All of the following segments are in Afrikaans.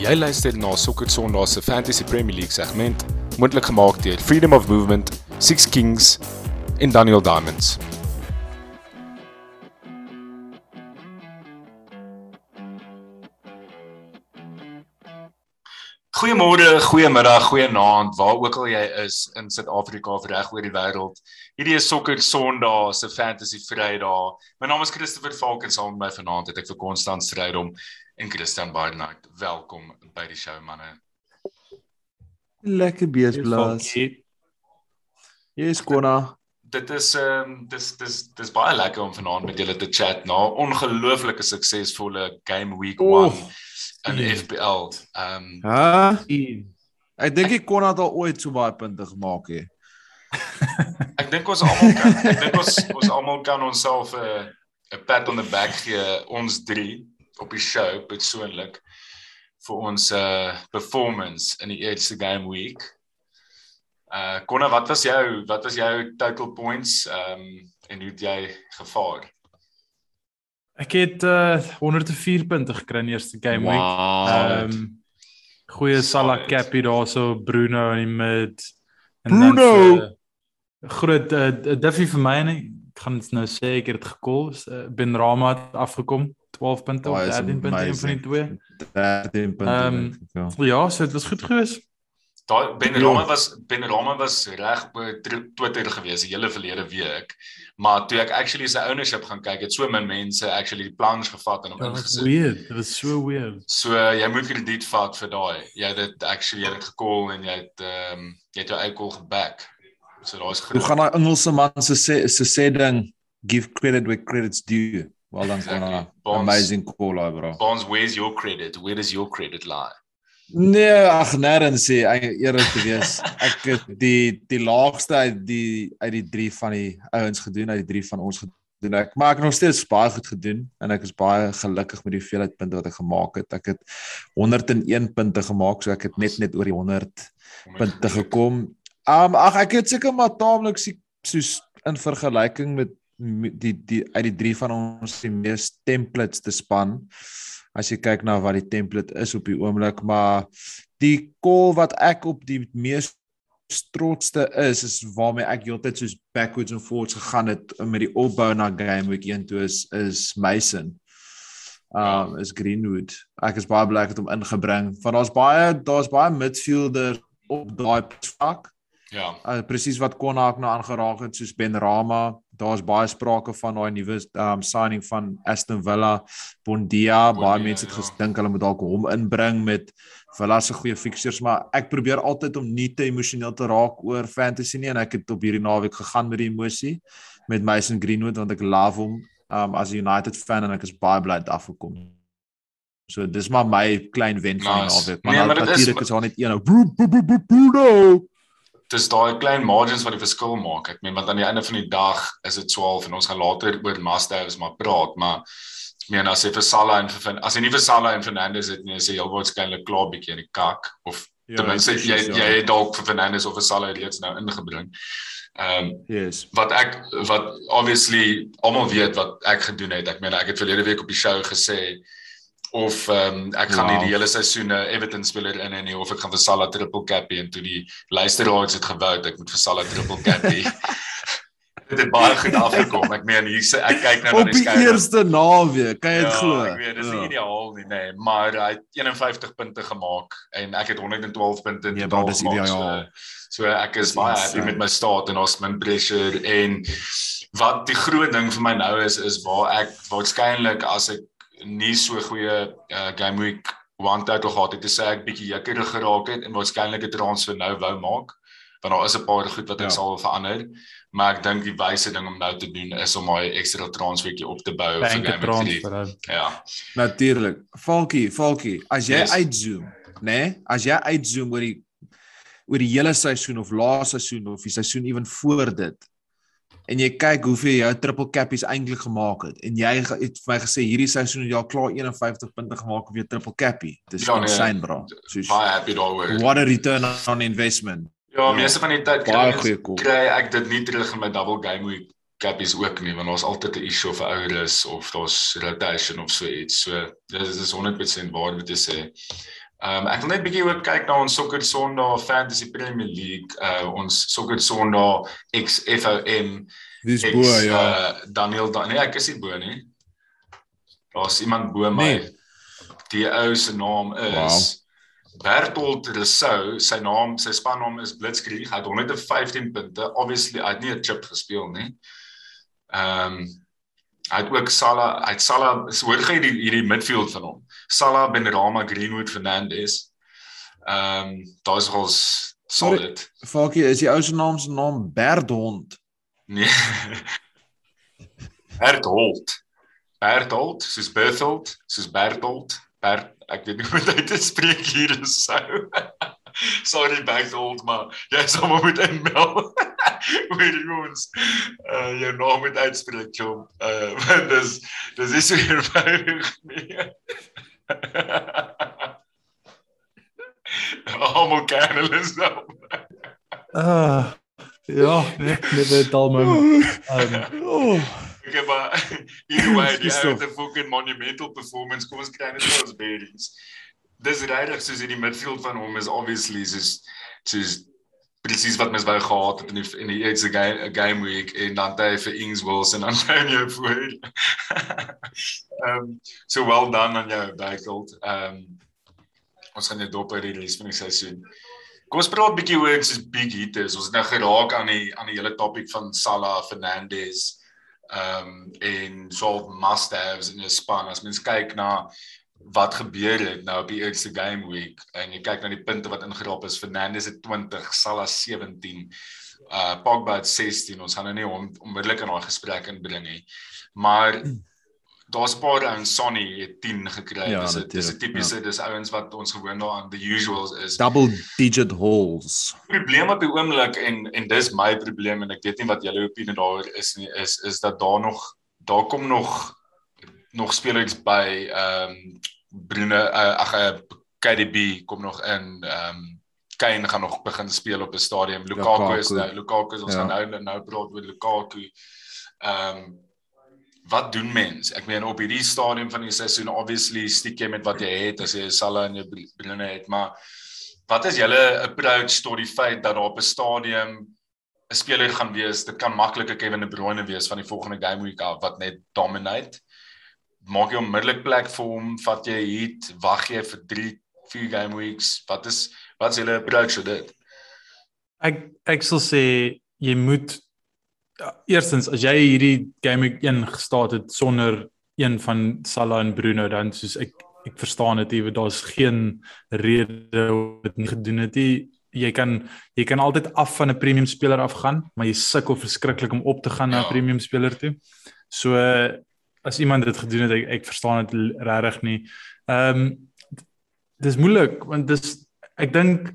Jy luister na Sokker Sondag se Fantasy Premier League segment, moontlik gemaak deur Freedom of Movement, Six Kings en Daniel Diamonds. Goeiemôre, goeiemiddag, goeienaand, waar ook al jy is in Suid-Afrika of reg oor die wêreld. Hierdie is Sokker Sondag se Fantasy Vrydag. My naam is Christopher Falk en saam met my vanaand het ek vir Konstant Strydom en Christian Barnard. Welkom by die show manne. Lekker beesblaas. Is Kona. Dit is ehm um, dis dis dis baie lekker om vanaand met julle te chat na ongelooflike suksesvolle game week 1. Oh in die FPL. Ehm um, Ha? Ek dink ek kon dit al ooit so baie punte gemaak het. ek dink ons almal kan ek dink ons ons almal kan onsself 'n uh, 'n pat on the back gee ons drie op die show persoonlik vir ons uh performance in die eerste game week. Uh Konna, wat was jou wat was jou total points ehm um, en hoe het jy gevaar? Ek het uh 104 punte gekry in eerste game week. Ehm um, goeie Salah Cappy daarso Bruno in die mid. En Bruno dan, uh, groot uh, Duffy vir my en ek gaan dit nou sê ek het dit gekol. Uh, ben Rama het afgekom 12 punte of 13 punte een van die twee. 13 punte. Um, ja. ja, so dit was goed geweest. Daai Ben Rama was Ben Rama was reg op Twitter gewees die hele verlede week. Maar toe ek actually sy ownership gaan kyk, het so min mense actually die plans gevat en hom ingesit. Weird. It was so weird. So jy moet krediet vat vir daai. Jy het dit actually jy het gekol en jy het ehm um, jy het jou uitkol geback. So daar's groot. Hoe gaan daai Engelse man se sê se sê ding give credit where credit's due. Well done exactly. Amazing call. Bro. Bonds, where's your credit? Where does your credit lie? Nee, ag nêrens sê eerlik te wees. Ek het die die laagste uit die uit die 3 van die ouens gedoen, uit die 3 van ons gedoen. Ek maar ek het nog steeds baie goed gedoen en ek is baie gelukkig met die hoeveelheid punte wat ek gemaak het. Ek het 101 punte gemaak, so ek het net net oor die 100 punte gekom. Um ag ek het seker maar taamlik soos in vergelyking met die die uit die 3 van ons die mees templates te span as jy kyk na wat die template is op die oomblik, maar die call wat ek op die mees trotste is is waarmee ek heeltyd soos backwards and forwards gegaan het met die opbou na game week 1 toe is is Mason. Um is Greenwood. Ek is baie bly ek het hom ingebring. Want daar's baie daar's baie midfielder op daai vlak. Ja. Uh, presies wat Konnak nou aangeraak het soos Ben Rama, daar's baie sprake van daai nuwe um signing van Aston Villa, Bondia, baie mense het ja. gedink hulle moet dalk hom inbring met Villa se goeie fixtures, maar ek probeer altyd om nie te emosioneel te raak oor fantasy nie en ek het op hierdie naweek gegaan met die emosie met Mason Greenwood want ek love hom um as 'n United fan en ek is baie bly dit afgekom. So dis maar my klein wen van nice. die naweek, maar nee, natuurlik is daar net een. Bruno dis daai klein margins wat die verskil maak. Ek meen want aan die einde van die dag is dit 12 en ons gaan later oor must-haves maar praat, maar ek meen as jy vir Salah en vir as jy nie vir Salah en Fernandes het nie, is jy heel waarskynlik klaar bietjie in die kak of ja, ten minste jy ja. jy het dalk vir Fernandes of vir Salah reeds nou ingebring. Ehm um, yes. wat ek wat obviously almal weet wat ek gedoen het. Ek meen ek het verlede week op die show gesê of ehm um, ek gaan wow. nie die hele seisoen 'n Everton speler in hê nie of ek gaan vir Salah triple cappy en toe die luisteraars het gewou ek moet vir Salah triple cappy. dit het baie goed afgekom. Ek meen hier ek kyk nou na die skryf. Op die eerste naweek, kan jy dit ja, glo? Ek weet dis ja. ideaal nie, nee, maar hy het 51 punte gemaak en ek het 112 punte in nee, totaal gemaak. So, so ek is baie happy met my staat en ons min pressure en wat die groot ding vir my nou is is waar ek waarskynlik as ek nie so goeie uh, game week one title gehad het te sê ek bietjie jekkerig geraak het en waarskynlik 'n transfer nou wou maak want daar is 'n paar goed wat ek ja. sal verander maar ek dink die wyse ding om nou te doen is om my ekstra transfertjie op te bou vir game week ja natuurlik Falkie Falkie as jy yes. uitzoom nê nee? as jy uitzoom oor die oor die hele seisoen of laaste seisoen of die seisoen ewen voor dit en jy kyk hoeveel jou triple cappies eintlik gemaak het en jy het vir my gesê hierdie seisoen het jy al klaar 51 punte gemaak op jou triple cappie. Dis ja, insane nee, bro. Soos baie happy daaroor. What a return on investment. Ja, meeste van die tyd kry, kry ek dit nie terug in my double game week cappies ook nie want daar's altyd 'n issue of 'n ouer is of daar's rotation of so iets. So dis is 100% waar moet jy sê. Ehm um, ek wil net bietjie ook kyk na ons Sokker Sondag Fantasy Premier League, uh ons Sokker Sondag XFOM. Dis bo ja. Uh, Daniel Dan nee, ek is nie bo nie. Daar's iemand bo my. Nee. Die ou se naam is wow. Bertolt Rousseau. Sy naam, sy spannaam is Blitzkrieg. Hy het 115 punte. Obviously, hy het nie 'n chip gespeel nie. Ehm um, hy het ook Salah, hy het Salah, hoor jy hierdie hierdie midfield van hom? Salah, Benrahma, Greenwood, Fernandes. Ehm um, daar's ons solid. Fakie, is die ou se naam se naam Berdhond? Nee. Berthold. Berthold, soos Berthold, soos Berthold. Bert, ek weet nie hoe dit te spreek hier is sou. Sorry Berthold, maar jy sou moet inmeld. Weet jy ons uh jou naam moet uitspreek, Jom. Uh dis dis is weer eenvoudig nie. Almal kan hulle nou. Ah. Ja, dit al my. Um, ek het maar either way, jy het 'n fucking monumental performance kom ons kry net ons berries. Dis regtig soos in die midfield van hom is obviously soos soos presies wat mens wou gehad het in die in die eerste game game week en dan hy vir Ings Wilson en Antonio voor. Ehm um, so well done aan jou Dykeld. Ehm um, ons gaan net dop uit die res van die seisoen. Kom ons praat 'n bietjie oor soos big hitters. Ons het nou geraak aan die aan die hele topik van Salah, Fernandes ehm um, en so must haves in 'n span. As mens kyk na wat gebeur het nou op die eerste game week en jy kyk na die punte wat ingerop is Fernandes het 20 Salah 17 uh Pogba het 16 ons gaan nou nie om, onmiddellik in daai gesprek inbring nie maar daar's 'n paar ouens Sonny het 10 gekry ja, dis dis 'n tipiese ja. dis ouens wat ons gewoon daaraan the usuals is. Double digit holes. Probleem op die oomblik en en dis my probleem en ek weet nie wat julle opinie daar is nie is is dat daar nog daar kom nog nog spelers by ehm um, Bruno uh, ag uh, KDB kom nog in ehm um, Kane gaan nog begin speel op 'n stadium. Lukaku, Lukaku. is nou Lukaku is ons ja. gaan nou nou praat oor Lukaku. Ehm um, wat doen mens? Ek meen op hierdie stadium van die seisoen obviously stiek jy met wat jy het as jy Salah en jou Bruno het maar wat is julle approach tot die feit dat daar op 'n stadium 'n speler gaan wees dit kan maklik 'n Kevin De Bruyne wees van die volgende game week af wat net dominate maak jy onmiddellik plek vir hom, vat jy hit, wag jy vir 3, 4 game weeks. Wat is wat is julle approach vir dit? Ek ek sal sê jy moet ja, eerstens as jy hierdie game week 1 gestart het sonder een van Salah en Bruno dan soos ek ek verstaan dit ewe daar's geen rede om dit nie gedoen het nie. Jy kan jy kan altyd af van 'n premium speler afgaan, maar jy sukkel verskriklik om op te gaan ja. na 'n premium speler toe. So as iemand dit gedoen het, ek, ek verstaan dit regtig nie. Ehm um, dis moeilik want dis ek dink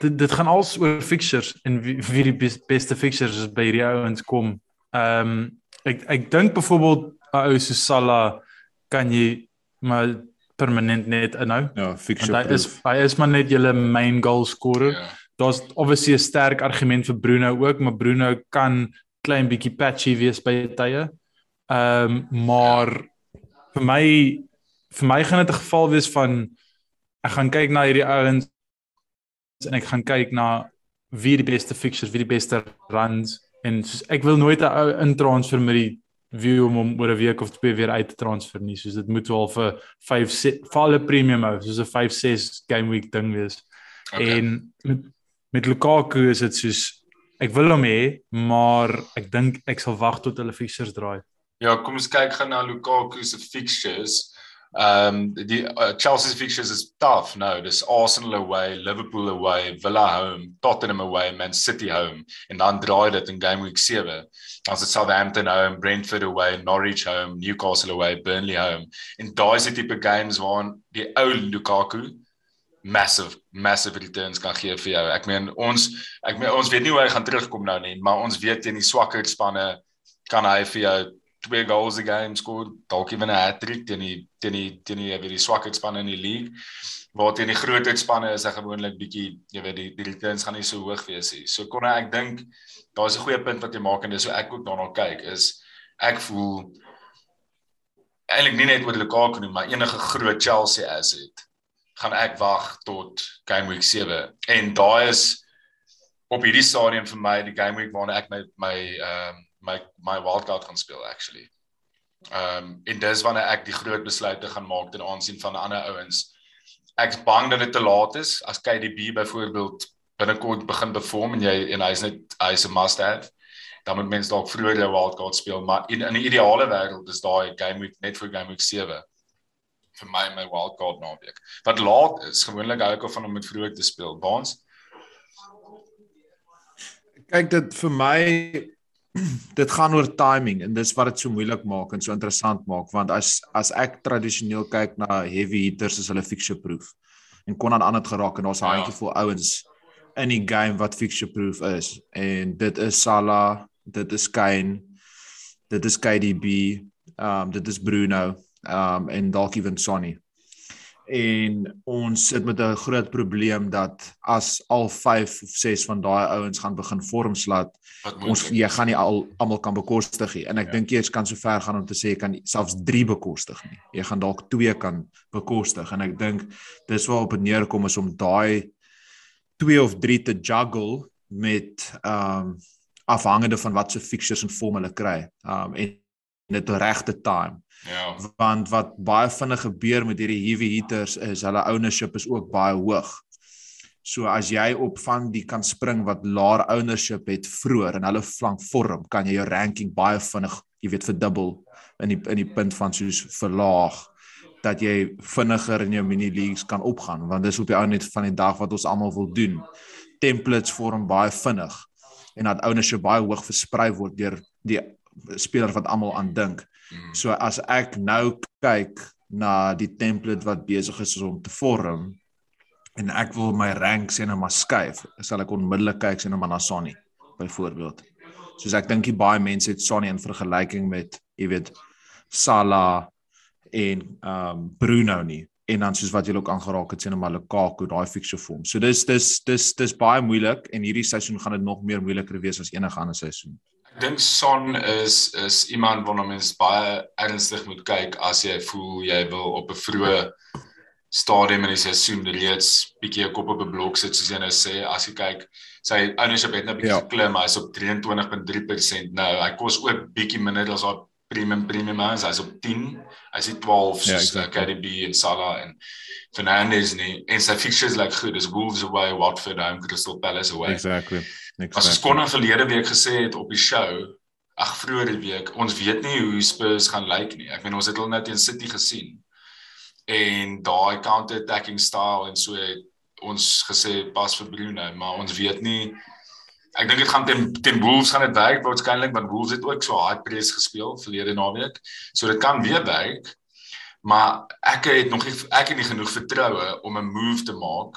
dit dit gaan als oor fixtures en wie, wie die best, beste fixtures is by hierdie ouens kom. Ehm um, ek ek dink byvoorbeeld ou so Salah kan jy maar permanent net inhou. Ja, fixture. Hy is hy is maar net julle main goal scorer. Ja. Daar's obviously 'n sterk argument vir Bruno ook, maar Bruno kan klein bietjie patchy wees by tye. Ehm um, maar vir my vir my gaan dit 'n geval wees van ek gaan kyk na hierdie ouens en ek gaan kyk na wie die beste fixtures, wie die beste runs en soos, ek wil nooit 'n ou intransfer met die view om om oor 'n week of twee weer uit te transfer nie. Soos dit moet wel vir 5 valle premium hou, soos 'n 5 6 game week ding wees. Okay. En met met Lukaku is dit soos ek wil hom hê, maar ek dink ek sal wag tot hulle fixtures draai. Ja, kom ons kyk gou na Lukaku se fixtures. Ehm um, die uh, Chelsea fixtures is tough nou. Dis Arsenal away, Liverpool away, Villa home, Tottenham away, Man City home en dan draai dit in game week 7. Dan is dit Southampton home, Brentford away, Norwich home, Newcastle away, Burnley home. En daai is die tipe games waar die ou Lukaku massive massive returns kan gee vir jou. Ek meen ons ek meen ons weet nie hoe hy gaan terugkom nou nie, maar ons weet teen die swakker spanne kan hy vir jou twee goals a game skoor, dalk ewen 'n hat-trick teen die teen die teen die weer die swakheid spanne in die league. Waar teen die grootheid spanne is hy gewoonlik bietjie, jy weet die die returns gaan nie so hoog wees nie. So kon ek dink daar's 'n goeie punt wat jy maak en dis so ek ook daarna kyk is ek voel eintlik nie net oor Lukaku nie, maar enige groot Chelsea asset gaan ek wag tot game week 7 en daai is op hierdie stadium vir my die game week waarna ek my my ehm um, my my wildcard gaan speel actually. Ehm um, en dis wanneer ek die groot besluite gaan maak ten aansien van ander ouens. Ek's bang dat dit te laat is as KDB byvoorbeeld binnekort begin perform en jy en hy's net hy's 'n must have. Dan moet mens dalk vroeër jou wildcard speel, maar in 'n ideale wêreld is daai game week net vir game week 7 vir my my wildcard naweek. Wat laat is, gewoonlik hou ek of van om met vroeg te speel. Baans. Kyk dit vir my dit gaan oor timing en dis wat dit so moeilik maak en so interessant maak want as as ek tradisioneel kyk na heavy hitters is hulle fixture proof. En kon aan ander geraak en daar's 'n ja. handjievol ouens in die game wat fixture proof is. En dit is Salah, dit is Kane, dit is KDB, um dit is Bruno um en dalk ewen Sonny en ons sit met 'n groot probleem dat as al 5 of 6 van daai ouens gaan begin vorm slat ons jy? gaan nie al almal kan bekostig nie. En ek ja. dink jy kan so ver gaan om te sê jy kan selfs 3 bekostig nie. Jy gaan dalk 2 kan bekostig. En ek dink dis waar op neerkom is om daai 2 of 3 te juggle met um afhangende van wat se fixtures en vorm hulle kry. Um en dit regte time Ja. Want wat baie vinnig gebeur met hierdie heavy hitters is hulle ownership is ook baie hoog. So as jy op van die kan spring wat laer ownership het vroeër en hulle flank vorm, kan jy jou ranking baie vinnig, jy weet, verdubbel in die in die punt van soos verlaag dat jy vinniger in jou mini leagues kan opgaan want dis op die ou net van die dag wat ons almal wil doen. Templates vorm baie vinnig en dat ownership baie hoog versprei word deur die speler wat almal aan dink. Mm. So as ek nou kyk na die template wat besig is om te vorm en ek wil my rank sê nou maar skuif, sal ek onmiddellik kyk maar na Sonny byvoorbeeld. Soos ek dink baie mense het Sonny in vergelyking met, jy weet, Salah en ehm um, Bruno nie en dan soos wat jy ook aangeraak het nou maar Lukaku daai fixture vorm. So dis dis dis dis baie moeilik en hierdie seisoen gaan dit nog meer moeiliker wees as enige ander seisoen. Ek dink Son is is iemand waarna mens baie ernstig moet kyk as jy voel jy wil op 'n vroeë stadium in die seisoen reeds bietjie 'n kop op 'n blok sit soos jy nou sê as jy kyk sy ownership het nou bietjie ja. geklim hy's op 23.3% nou hy kos ook bietjie minder as haar premium premium is hy's op 10 hy's 12 ja, soos ja, exactly. KDB en Salah en Fernandes nie en sy fixtures like goed is Wolves away Watford home Crystal Palace away exactly As ons kon verlede week gesê het op die show, ag vroeër die week, ons weet nie hoe Spurs gaan lyk nie. Ek meen ons het hulle net teen City gesien. En daai counter attacking style en so het ons gesê pas vir Bruno, maar ons weet nie Ek dink dit gaan teen teen Wolves gaan dit werk waarskynlik want Wolves het ook so hard press gespeel verlede naweek. So dit kan weer werk. Maar ek het nog nie ek het nie genoeg vertroue om 'n move te maak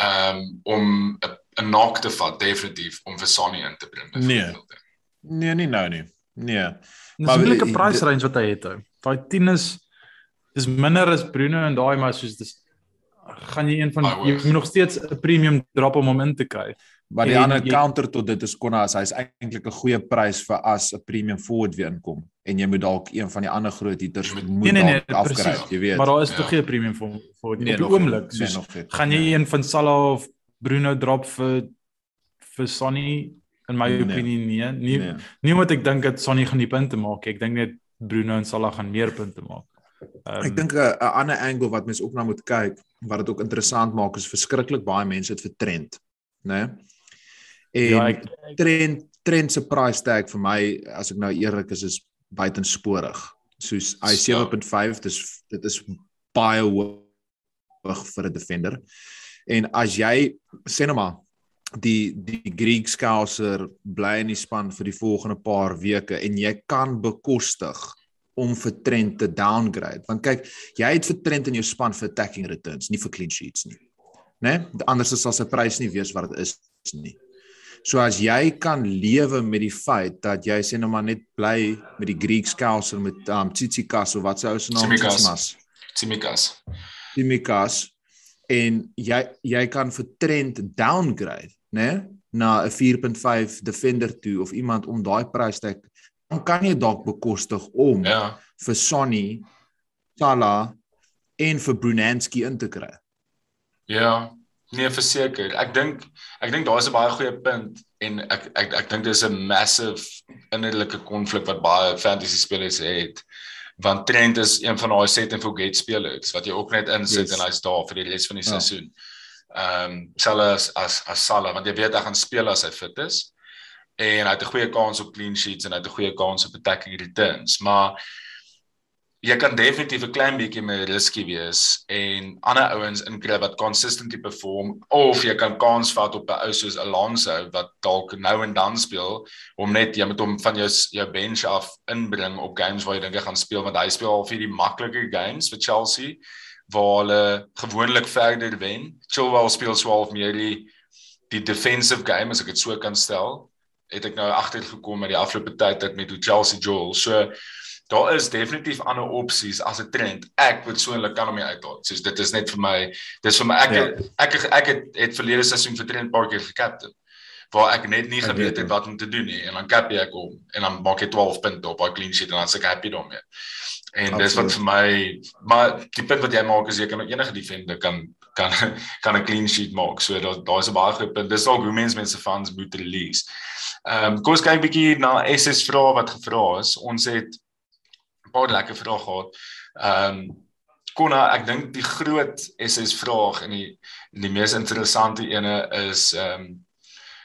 um, om 'n knock te vat definitief om vir Sonny in te bring. Nee. Nee, nie nou nie. Nee. Maar 'n leuke price range wat hy het. Daai 10 is dis minder as Bruno en daai maar soos dis gaan jy een van jy moet nog steeds 'n premium drop om hom in te kry. Maar die ander counter tot dit is konna as hy's eintlik 'n goeie prys vir as 'n premium forward weer inkom en jy moet dalk een van die ander groot hitters moet nee, nee, nee, afkry, jy weet. Maar daar is ja. tog geen premium vir vir nee, die oomblik. Nee, soos, nee, gaan jy nee. een van Salah of Bruno drop vir vir Sonny in my nee. opinie nee. Nie nee. nie wat ek dink dat Sonny gaan die punte maak. Ek dink net Bruno en Salah gaan meer punte maak. Um, ek dink 'n ander angle wat mens ook na moet kyk wat dit ook interessant maak is verskriklik baie mense het vir trend, né? Nee? En ja, ek, trend trend se price tag vir my as ek nou eerlik is is buitensporig. Soos hy 7.5, dis dit is baie hoog vir 'n defender. En as jy sê nou maar die die Greek Scouser bly in die span vir die volgende paar weke en jy kan bekostig om vir Trent te downgrade want kyk jy het vir Trent in jou span vir attacking returns nie vir clean sheets nie né nee? anders sal sy prys nie wees wat dit is nie so as jy kan lewe met die feit dat jy sê nou maar net bly met die Greek Scouser met um Tsitsikas of wat se ou se naam is Tsitsikas Tsitsikas en jy jy kan vir Trent downgrade, né, na 'n 4.5 defender toe of iemand om daai prys te dan kan jy dalk bekostig om ja. vir Sonny, Salah en vir Brunanski in te kry. Ja, nee verseker. Ek dink ek dink daar is 'n baie goeie punt en ek ek ek dink dis 'n massive innerlike konflik wat baie fantasy spelers het. Want Trent is een van daai set and forget spelers wat jy ook net insit yes. en hy's daar vir die res van die ja. seisoen. Ehm um, selfs as as Salah want jy weet hy gaan speel as hy fit is en hy het 'n goeie kans op clean sheets en hy het 'n goeie kans op attacking returns, maar jy kan definitief 'n klein bietjie meer risky wees en ander ouens inkry wat consistently perform of jy kan kans vat op 'n ou soos Alonso wat dalk nou en dan speel om net jy met hom van jou jou bench af inbring op games waar jy dink hy gaan speel want hy speel al vir die maklike games vir Chelsea waar hulle gewoonlik verder wen. Chilwell speel swaalf meer die die defensive game as ek dit so kan stel. Het ek nou agtergekom met die afgelope tyd met hoe Chelsea Joel. So daar is definitief ander opsies as 'n trend. Ek persoonlik kan hom nie uithaal. Soos dit is net vir my, dis vir my ek ja. ek ek, ek het, het verlede seisoen vir Trent Parker gekaptein waar ek net nie geweet het wat om te doen nie en dan kap ek hom en dan maak hy 12 punte op daai clean sheet en dan sê ek happy daarmee. En Absoluut. dis wat vir my maar die punt wat jy maak is jy kan enige defender kan kan kan 'n clean sheet maak. So daar daar's 'n baie goeie punt. Dis al hoe mense mense fans moet release. Ehm um, kom ons kyk 'n bietjie na SS vrae wat gevra is. Ons het paar lekker vrae gehad. Ehm um, Konna, ek dink die groot SS vraag en die die mees interessante ene is ehm um,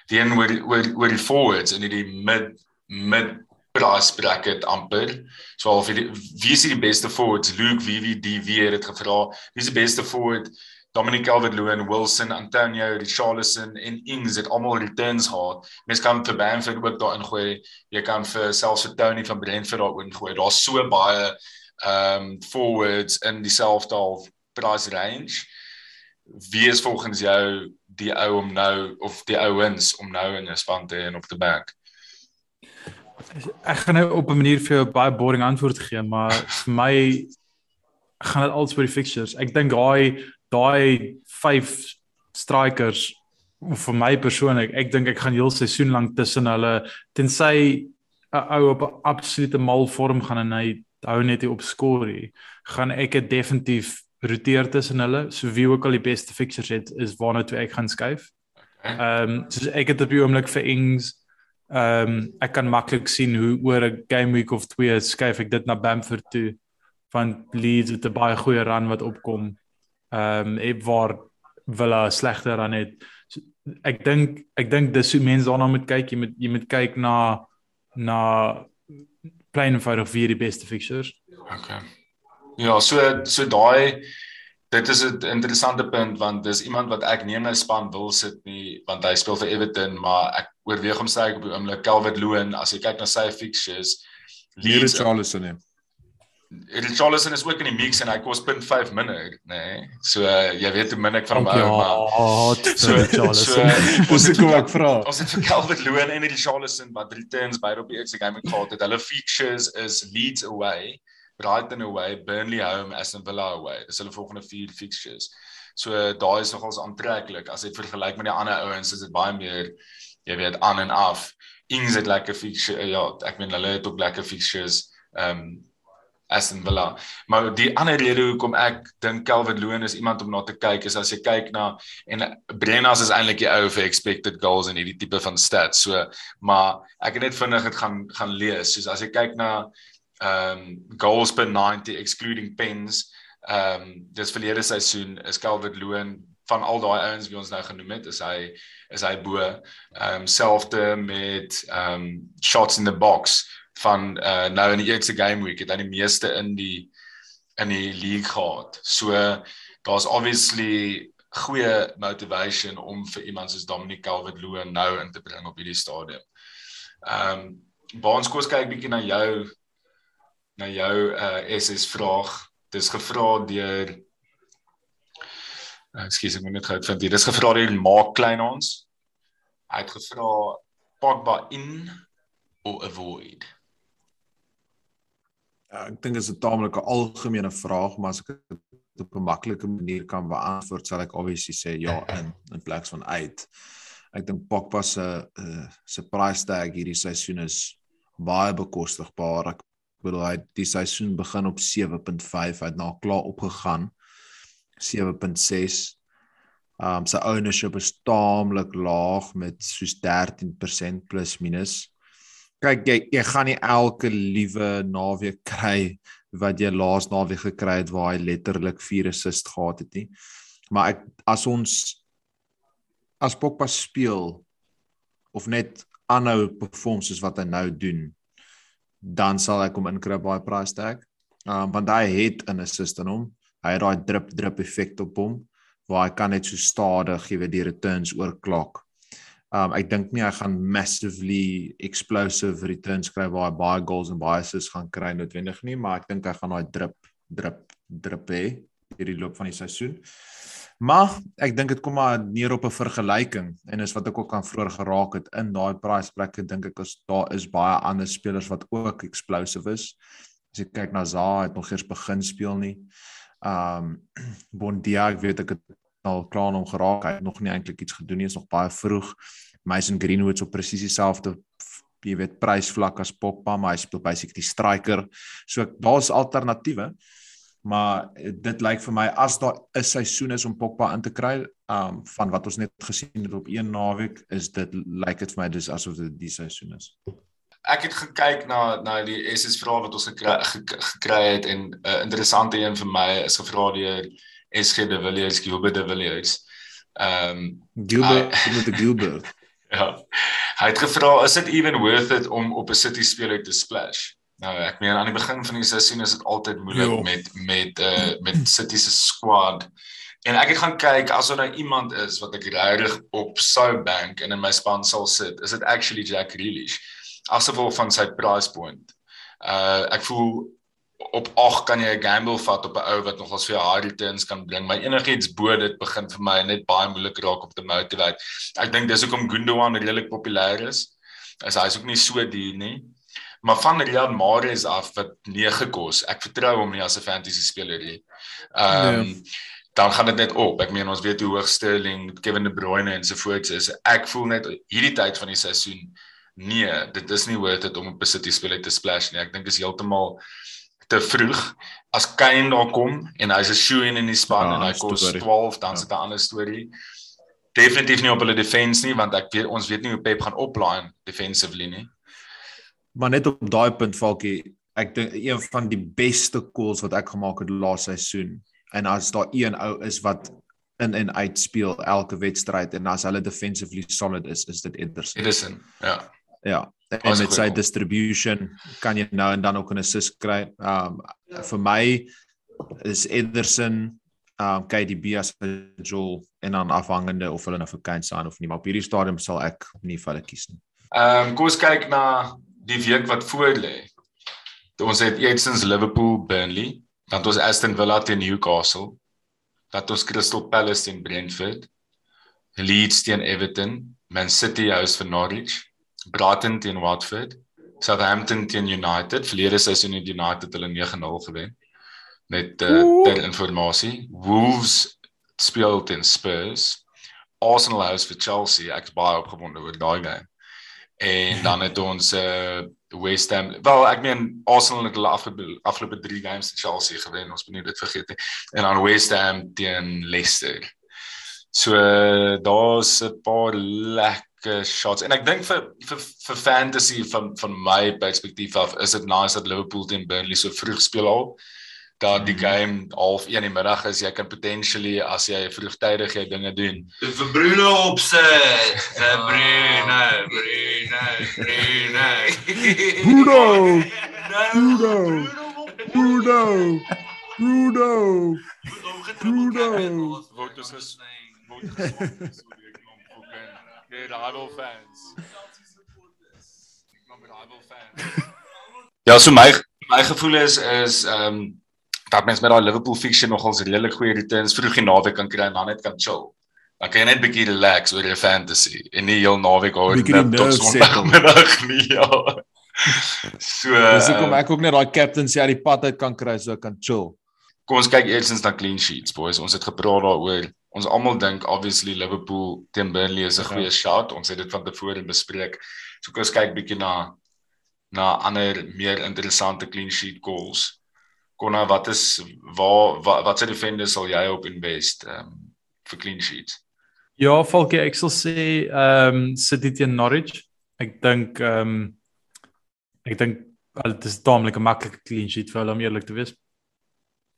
die een oor oor oor die forwards en die mid mid price bracket amper. So al wie is die beste forwards? Luke VVD wie het gevra? Wie is die beste forward? Dominic Calvert-Lewin, Wilson, Antonio, Richarlison en Ings het almal returns gehad. Mens kan vir Bamford ook daarin gooi. Jy kan vir selfs vir Tony van Brentford daarin gooi. Daar's so baie um, forwards in dieselfde half price range. Wie is volgens jou die ou om nou of die ouens om nou in 'n span te hê en op te back? Ek gaan nou op 'n manier vir jou baie boring antwoord gee, maar vir my gaan dit als vir die fixtures. Ek dink daai daai vyf strikers vir my persoonlik, ek dink ek gaan heel seisoen lank tussen hulle tensy 'n ou op 'n absolute mal vorm gaan en hy hou net nie op skorie, gaan ek dit definitief roteer tussen hulle. So wie ook al die beste fixtures het, is waarna toe ek gaan skuif. Ehm um, soos ek het op die oomblik vir Ings ehm um, ek kan maklik sien hoe oor 'n game week of 2 skuif ek dit na Bamford toe van Leeds met 'n baie goeie run wat opkom ehm um, waar Villa slegter aan het. So, ek dink ek dink dis hoe mense daarna moet kyk. Jy moet jy moet kyk na na plain and fight of wie die beste fixtures. Okay. Ja, so so daai dit is 'n interessante punt want dis iemand wat ek in my span wil sit nie want hy speel vir Everton, maar ek oorweeg om sy op die oomblik Calvert Lewin as jy kyk na sy fixtures. Leeds Charleston. Richarlison is ook in die mix en hy kos 0.5 minder, nê. Nee. So uh, jy weet hoe min ek van hom hou, maar so Richarlison. So, ons het kom ek vra. Ons het vir Calvert Lewin en Richarlison wat returns by op die eerste game gehad het. Hulle features is Leeds away, Brighton away, Burnley home, Aston Villa away. Dis hulle volgende vier fixtures. So daai is nogals aantreklik as jy vergelyk met die ander ouens, is dit baie meer jy weet aan en af. Ings het lekker fixtures, ja, ek meen hulle het ook lekker fixtures. Ehm um, Aston Villa. Maar die ander rede hoekom ek dink Calvin Lewin is iemand om na te kyk is as jy kyk na en Brennas is eintlik die ou vir expected goals en hierdie tipe van stats. So, maar ek het net vinnig dit gaan gaan lees. Soos as jy kyk na ehm um, goals per 90 excluding pens, ehm um, dis verlede seisoen is Calvin Lewin van al daai ouens wie ons nou genoem het, is hy is hy bo ehm um, selfde met ehm um, shots in the box van uh nou in die eerste game week het hy die meeste in die in die league gehad. So daar's obviously goeie motivation om vir iemand soos Dominic Calvert-Lewin nou in te bring op hierdie stadium. Ehm um, Baans kos kyk bietjie na jou na jou uh SS vraag. Dis gevra deur uh, Ekskuus, ek moet net gou vind. Dit is gevra deur Mark Klein ons. Hy het gevra Pogba in or avoid. Ja, ek dink dit is 'n taamlike algemene vraag, maar as ek dit op 'n maklike manier kan beantwoord, sal ek obviously sê ja in in plaas van uit. Ek dink Pogba se uh, se price tag hierdie seisoen is baie bekostigbaar. Ek bedoel hy die seisoen begin op 7.5, hy het nou klaar opgegaan 7.6. Um sy ownership is taamlik laag met soos 13% plus minus. Kyk jy jy gaan nie elke liewe naweek kry wat jy laas naweek gekry het waar hy letterlik 4 assist gehad het nie. Maar ek as ons as Pogba speel of net aanhou perform soos wat hy nou doen, dan sal ek hom inkry by price tag. Um want hy het 'n assist in hom. Hy het daai drip drip effek op hom waar hy kan net so stadig gee die returns oor klok. Um ek dink nie hy gaan massively explosive returns kry waar hy baie goals en baie assists gaan kry noodwendig nie, maar ek dink hy gaan daai drip drip drip hê hierdie loop van die seisoen. Maar ek dink dit kom maar neer op 'n vergelyking en is wat ek ook aan vroeër geraak het in daai price plekke dink ek as daar is baie ander spelers wat ook explosive is. As jy kyk na Zaha het nog eers begin speel nie. Um Bondia, ek weet ek het al klaar om geraak. Hy het nog nie eintlik iets gedoen nie, is nog baie vroeg. Mason Greenwood so presies dieselfde jy weet prysvlak as Pogba, maar hy speel basically striker. So daar's alternatiewe. Maar dit lyk vir my as daar 'n seisoen is om Pogba in te kry, um van wat ons net gesien het op een naweek, is dit lyk dit vir my dis asof dit die seisoen is. Ek het gekyk na na die SS vrae wat ons gekry, gekry het en 'n uh, interessante een vir my is gevra deur SG de Villiers, Gilbert de Villiers. Ehm um, Gilbert, met die Gilbert. ja. Hy het gevra is dit even worth it om op 'n City speler te splash? Nou ek meen aan die begin van die seisoen is dit altyd moeilik jo. met met uh met City se squad. En ek het gaan kyk as daar nou iemand is wat ek regtig op sou bank en in my span sal sit, is dit actually Jack Grealish. Asof van sy price point. Uh ek voel op 8 kan jy 'n gamble vat op 'n ou wat nogals vir high returns kan bring, maar enigiets bo dit begin vir my net baie moeilik raak om te motivate. Ek dink dis hoekom Gundogan redelik populêr is. As hy's ook nie so duur nie. Maar van Riyad Mahrez af wat 9 kos, ek vertrou hom nie as 'n fantasy speler nie. Ehm um, nee. dan gaan dit net op. Ek meen ons weet hoe hoog Sterling, Kevin De Bruyne en so voort is. Ek voel net hierdie tyd van die seisoen nee, dit is nie worth it om op 'n City speler te splash nie. Ek dink is heeltemal te vroeg as Kane daar kom en hy's 'n shoe in in die span ja, en hy kos 12 dan ja. sit 'n ander storie. Definitief nie op hulle defense nie want ek weet ons weet nie hoe Pep gaan oplaai defensively nie. Maar net op daai punt Falkie, ek dink een van die beste calls wat ek gemaak het laas seisoen en as daar een ou is wat in en uit speel elke wedstryd en as hulle defensively solid is, is dit Ederson. Ederson, ja. Ja, en met sy distribution kan jy nou en dan ook 'n assist kry. Um vir my is Ederson um KDB as Joel en dan afhangende of hulle nou vir Kane staan of nie, maar op hierdie stadium sal ek nie vir hulle kies nie. Um kom ons kyk na die week wat voor lê. Ons het eerstens Liverpool Burnley, dan ons Aston Villa teen Newcastle, dan ons Crystal Palace teen Brentford, Leeds teen Everton, Man City house vir Norwich. Brighton teen Watford, Southampton teen United. Verlede seisoen het United hulle 9-0 gewen. Net uh, ter informasie. Wolves speel teen Spurs. Arsenal house vir Chelsea. Ek's baie opgewonde oor daai game. En dan het ons uh West Ham. Wel, ek meen Arsenal het hulle afgelope 3 games teen Chelsea gewen. Ons moet nie dit vergeet nie. En dan West Ham teen Leicester. So daar's 'n paar lekker shots. En ek dink vir vir vir fantasy van van my perspektief af is dit nice dat Liverpool teen Burnley so vroeg speel al. Dat die mhm. game half 1 in die middag is. Jy kan potentially as jy vroegtydig jy dinge doen. Vir Bruno opsit vir Bruno Bruno Bruno. Bruno! Bruno! Bruno Bruno! Wat is is Nee, rival fans. Ek met rival fans. ja, so my my gevoel is is ehm um, dat mens met daai Liverpool fiction nogals redelik goeie returns vroeg in naweek kan kry en dan net kan chill. Dan kan jy net bietjie relax oor jou fantasy en nie heel naweek oor net tot Sondagmiddag nie. Ja. So Dis hoekom ek ook net daai captaincy uit die pad uit kan kry so ek kan chill. Kom ons kyk eers eens na clean sheets boys. Ons het gepraat daaroor ons almal dink obviously Liverpool teen Burnley is 'n ja. goeie shot. Ons het dit van tevore bespreek. So kom ons kyk bietjie na na ander meer interessante clean sheet goals. Konna, wat is waar wat watse defender sal jy op invest ehm um, vir clean sheets? Ja, Falke, ek sal sê ehm um, City teen Norwich. Ek dink ehm um, ek dink dit is taamlik 'n maklike clean sheet vir hulle om eerlik te wees.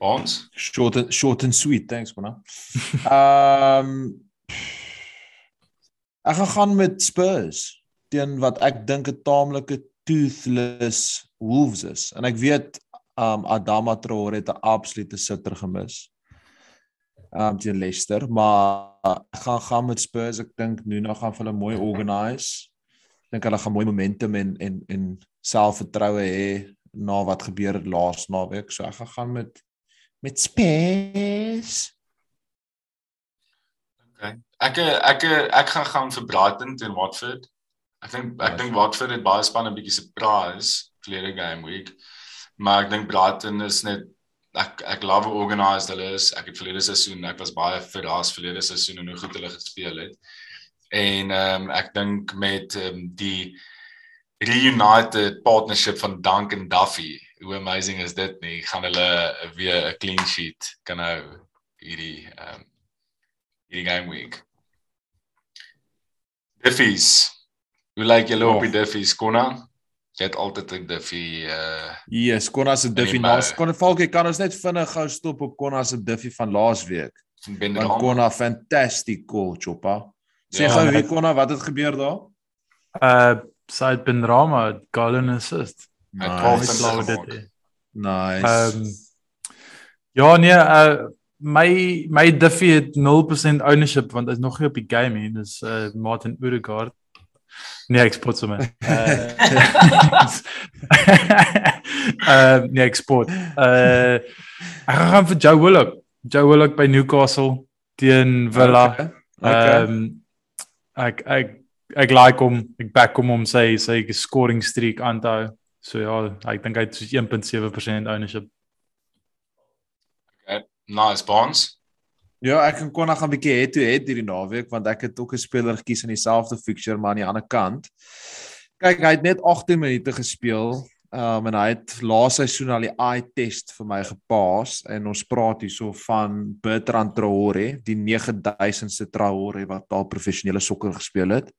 Ons Short and, short and sweet, thanks man. Ehm um, ek gaan gaan met Spurs teen wat ek dink 'n taamlike toothless Wolves is. En ek weet um Adama Traore het 'n absolute sitter gemis. Um teen Leicester, maar ek gaan gaan met Spurs. Ek dink Nuno gaan hulle mooi organise. Ek dink hulle gaan mooi momentum en en en selfvertroue hê na wat gebeur het laas naweek. So ek gaan gaan met met Spurs. Okay. Ek ek ek gaan gaan vir Brighton teen Watford. Ek dink ek dink Watford het baie spanne bietjie surprise verlede game week. Maar ek dink Brighton is net ek ek love hoe organised hulle is. Ek het verlede seisoen ek was baie verras verlede seisoen en hoe goed hulle gespeel het. En ehm um, ek dink met um, die reunited partnership van Dunk en Duffy, hoe amazing is dit nie? Gaan hulle weer 'n clean sheet kan hou hierdie ehm um, hierdie game week. Diffies. Hoe lyk julle op die Diffies, Konna? Jy het altyd 'n Diffie uh Yes, Konna se Diffie naas. Konna Falkie kan ons net vinnig gou stop op Konna se Diffie van laas week. Want. Konna fantastic goal, Choppa. Sê Ja, gou wie Konna wat het gebeur daar? Uh Said Ben Rama goal and assist. Nice. gemaak. dit. Nice. Ehm Ja nee, uh my my Duffy het 0% ownership want hy's nog nie op die game nie. Dis uh Martin Odegaard. Nee, ek spot sommer. Uh uh nee, ek spot. Uh ek gaan gaan vir Joe Willock. Joe Willock by Newcastle teen Villa. Okay. okay. Ehm um, ek ek ek like hom. Ek back hom om sy sy scoring streak aan te hou. So ja, ek dink hy het soos 1.7% ownership. Nice bonds. Ja, ek en Konna gaan 'n bietjie head to head hierdie naweek want ek het ook 'n speler gekies in dieselfde fixture maar aan die ander kant. Kyk, hy het net 18 minute gespeel. Um en hy het laas seisoen al die eye test vir my gepas en ons praat hierso van Bertrand Traore, die 9000ste Traore wat al professionele sokker gespeel het.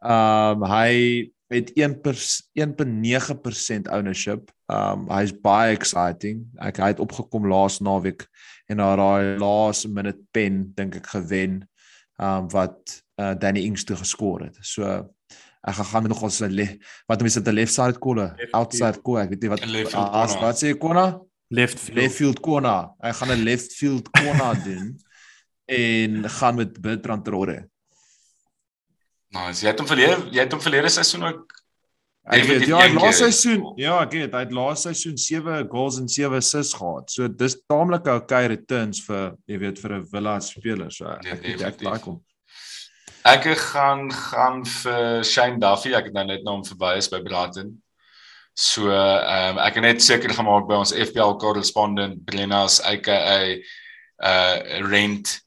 Um hy het 1.9% ownership. Um hy's baie exciting. Ek hy het opgekom laas naweek en na daai laaste minute pen dink ek gewen um wat uh, Danny Ings toe geskor het. So ek gaan gaan nog ons wat mense dit 'n left side corner, outside corner, ek weet nie wat field ah, corner. wat sê corner? Left field. Left field corner. Ek gaan 'n left field corner doen en gaan met Bertrand Traore. Nice. Jy het hom verlede jy het hom verlede seisoen ook Ek weet ja, laas seisoen, ja, ek weet, hy het laas seisoen 7 goals en 7 assists gehad. So dis taamlik okay returns vir jy weet vir 'n Villa speler. So Ja, ek weet ek like hom. Ek gaan gaan vir Shane Duffy. Ek het nou net na hom verby is by Brighton. So ehm um, ek het net seker gemaak by ons FPL correspondent Brenna's aka uh rent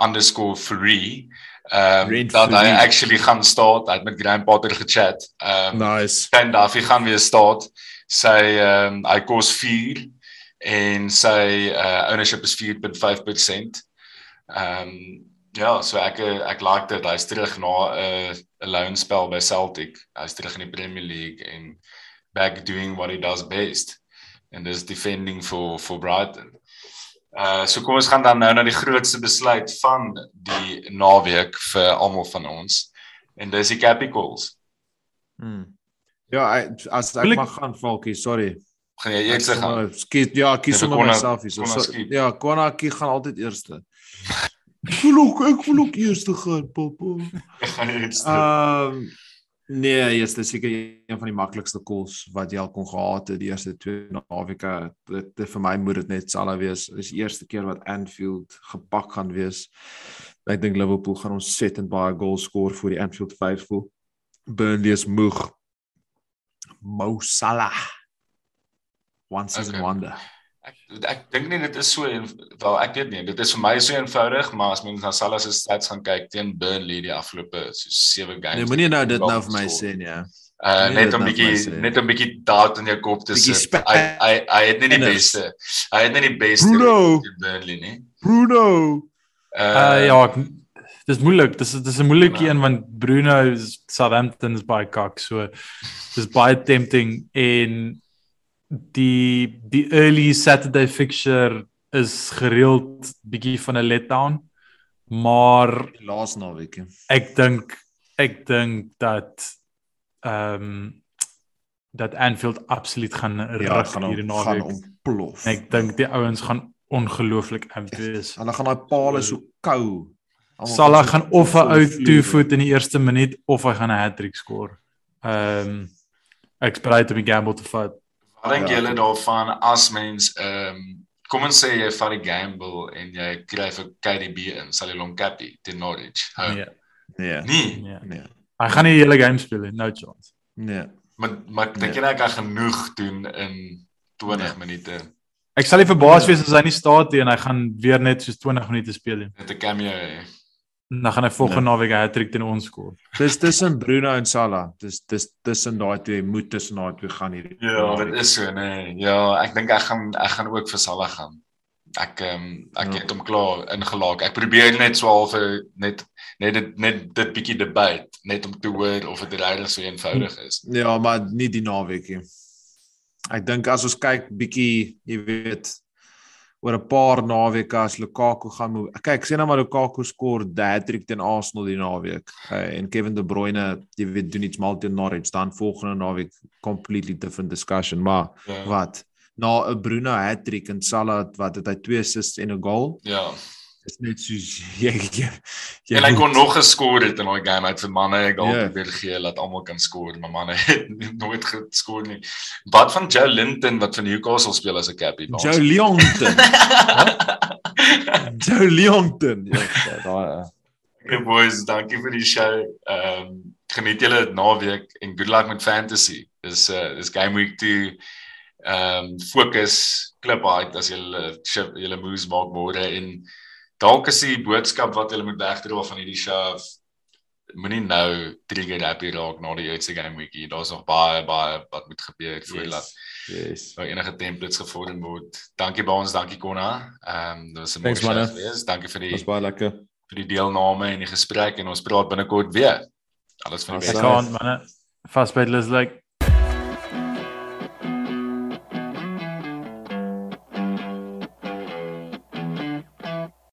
underscore free. Ehm um, dat hy actually gaan start. Hy het met Graham Potter gechat. Ehm um, Nice. Shane Duffy gaan weer start. Sy ehm um, hy kos 4 en sy uh ownership is 4.5%. Ehm um, ja, so ek ek like dit. Hy's terug na 'n 'n loan spel by Celtic. Hy's terug in die Premier League en back doing what he does best. And dis defending for for Brighton. Uh so kom ons gaan dan nou na die grootste besluit van die naweek vir almal van ons. En dis die Capitals. Hmm. Ja, ek, as ek ek- mag gaan Falkie, sorry. Gaan jy eers gaan? sommer Skiet, ja, kies Ja, sommer myself hier. So, ja, Konna kie gaan altyd eerste. Ek wil ook ek wil ook eerste gaan, papa. Ehm nee, yes, dis seker een van die maklikste calls wat jy al kon gehad het die eerste twee naweke. Dit dit- vir my moet dit net sal wees. Dis die eerste keer wat Anfield gepak gaan wees. Ek dink Liverpool gaan ons set en baie goals score vir die Anfield faithful. Burnley is moeg. Mo Salah. One season Okay. wonder. Ek ek dink nie dit is so een, wel ek weet nie, dit is vir my so eenvoudig, maar as mens na Salah se stats gaan kyk teen Burnley die afgelope so 7 games. Nee, moenie nou dit nou vir my sê nie. hè. Uh Nee, net om nou bietjie net 'n bietjie doubt in jou kop te sit. Hy hy hy het nie die beste. Hy het nie die beste Bruno. in Burnley nie. Bruno. Uh ja, ek- dis moeilik. Dis dis 'n moeilike Ja. een want Bruno is Southampton is baie kak, so dis baie tempting en die die early Saturday fixture is gereeld bietjie van 'n letdown. Maar Die laaste naweek. ek dink ek dink dat ehm um, dat Anfield absoluut gaan Ja, rig gaan hierdie hom gaan naweek. ontplof. Ek dink die ouens gaan ongelooflik amped wees. Hulle gaan daai palle so kou. Salah gaan of 'n ou vloer. two voet in die eerste minuut of hy gaan 'n hattrick skoor. Ehm um, ek's bereid om die gamble te vat. Wat dink Ja. julle daarvan as mens ehm um, kom ons sê jy vat die gamble en jy kry vir KDB in, sal jy hom cappy teen Norwich. Hou. Nee, Nee. Nee, nee. Nee. Hy gaan nie die hele game speel nie, no chance. Nee. maar maar dink jy Nee. hy kan genoeg doen in 20 Nee. minute Ek sal nie verbaas Ja. wees as hy nie staat nie en hy gaan weer net soos 20 minute speel nie. met 'n cameo? Hê? Dan gaan hy volgende Nee. naweek 'n hattrick teen ons skoor. Dis tussen Bruno en Salah. Dis dis tussen daai twee moet tussen daai twee gaan hierdie. Ja, dit is so, nee. Ja, ek dink ek gaan ek gaan ook vir Salah gaan. Ek ehm um, ek Ja. het hom klaar ingelaak. Ek probeer net so half 'n- net net dit net dit bietjie debat net om te hoor of dit regtig so eenvoudig is. Ja, maar nie die naweek nie. Ek dink as ons kyk bietjie, jy weet, oor 'n paar naweke as Lukaku gaan mo- kyk, sê nou maar Lukaku skoor 'n hat-trick teen Arsenal die naweek. Uh, en Kevin De Bruyne, jy weet, doen iets mal teen Norwich, dan volgende naweek completely different discussion, maar Ja. wat? Na 'n Bruno hat-trick en Salah wat het hy twee assists en 'n goal? Ja. Dis net soos jy jy, jy En hy kon nog geskor het in daai game uit vir manne ek Ja. altyd weer gee dat almal kan skoor, maar manne het nooit geskor nie. Wat van Joe Linton wat van Newcastle speel as 'n cappy? Joe Leonton. Joe Leonton. Ja, daai Hey boys, dankie vir die show. Ehm um, geniet julle dit naweek en good luck met fantasy. Dis uh dis game week 2. Ehm um, fokus klip uit as julle ship- julle moves maak môre en dalk is die boodskap wat julle moet wegdra van hierdie show moenie nou trigger happy raak na die eerste game week. Daar's nog baie baie wat moet gebeur voordat Yes. daar enige templates gevorm word. Dankie by ons, dankie Konna. Ehm um, dit was 'n mooi show geweest. Dankie vir die Dis baie lekker. vir die deelname en die gesprek en ons praat binnekort weer. Alles van die beste. Ek gaan manne. Fastbed is like